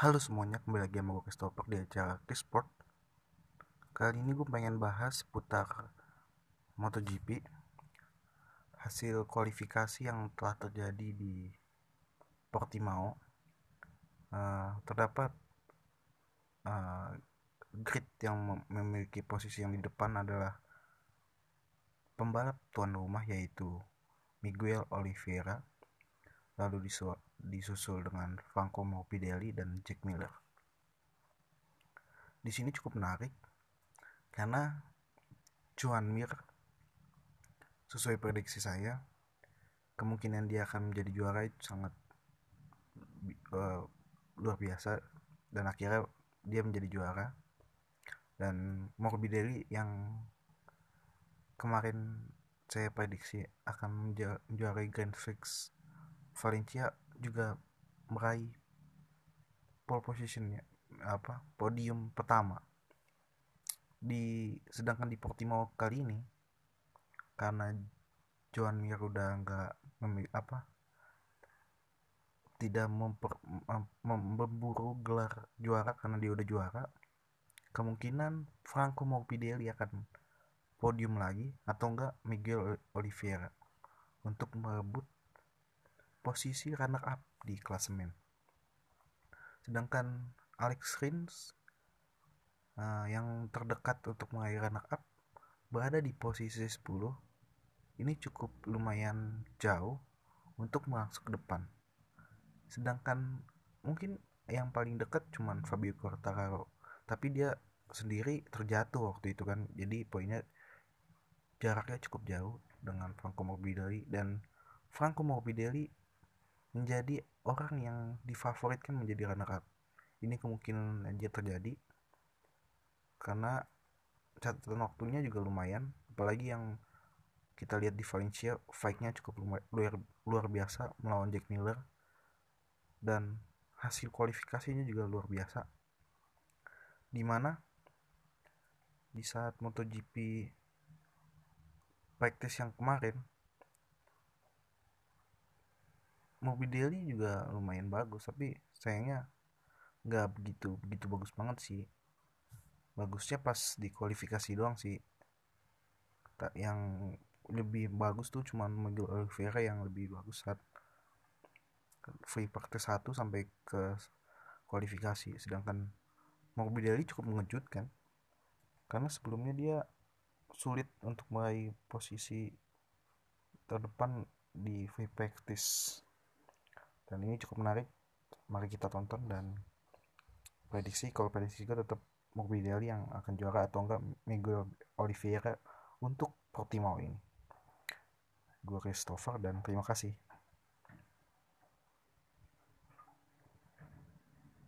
Halo semuanya, kembali lagi sama gue Christopher di acara Sport. Kali ini gue pengen bahas seputar MotoGP Hasil kualifikasi yang telah terjadi di Portimao uh, Terdapat uh, grid yang memiliki posisi yang di depan adalah Pembalap tuan rumah yaitu Miguel Oliveira Lalu disusul dengan Franco Morbidelli dan Jack Miller. Di sini cukup menarik karena Juan Mir sesuai prediksi saya kemungkinan dia akan menjadi juara itu sangat uh, luar biasa dan akhirnya dia menjadi juara dan Morbidelli yang kemarin saya prediksi akan menjuarai Grand Prix Valencia juga meraih pole positionnya apa podium pertama. Di sedangkan di Portimao kali ini karena Joan Mir udah nggak apa tidak memper, mem, memburu gelar juara karena dia udah juara kemungkinan Franco Morbidelli akan podium lagi atau enggak Miguel Oliveira. Untuk merebut posisi runner up di klasemen. Sedangkan Alex Rins uh, yang terdekat untuk meraih runner up berada di posisi 10. Ini cukup lumayan jauh untuk masuk ke depan. Sedangkan mungkin yang paling dekat cuman Fabio Quartararo, tapi dia sendiri terjatuh waktu itu kan. Jadi poinnya jaraknya cukup jauh dengan Franco Morbidelli dan Franco Morbidelli menjadi orang yang difavoritkan menjadi runner up ini kemungkinan aja terjadi. Karena catatan waktunya juga lumayan apalagi yang kita lihat di Valencia fightnya cukup luar, luar biasa melawan Jack Miller. Dan hasil kualifikasinya juga luar biasa. Di mana di saat MotoGP practice yang kemarin Morbidelli juga lumayan bagus tapi sayangnya nggak begitu begitu bagus banget sih. Bagusnya pas di kualifikasi doang sih. Tak yang lebih bagus tuh cuman Miguel Oliveira yang lebih bagus saat free practice 1 sampai ke kualifikasi sedangkan Morbidelli cukup mengejutkan karena sebelumnya dia sulit untuk meraih posisi terdepan di free practice dan ini cukup menarik. Mari kita tonton dan prediksi kalau prediksi gue tetap Morbidelli yang akan juara atau enggak Miguel Oliveira untuk Portimao ini. Gue Christopher dan terima kasih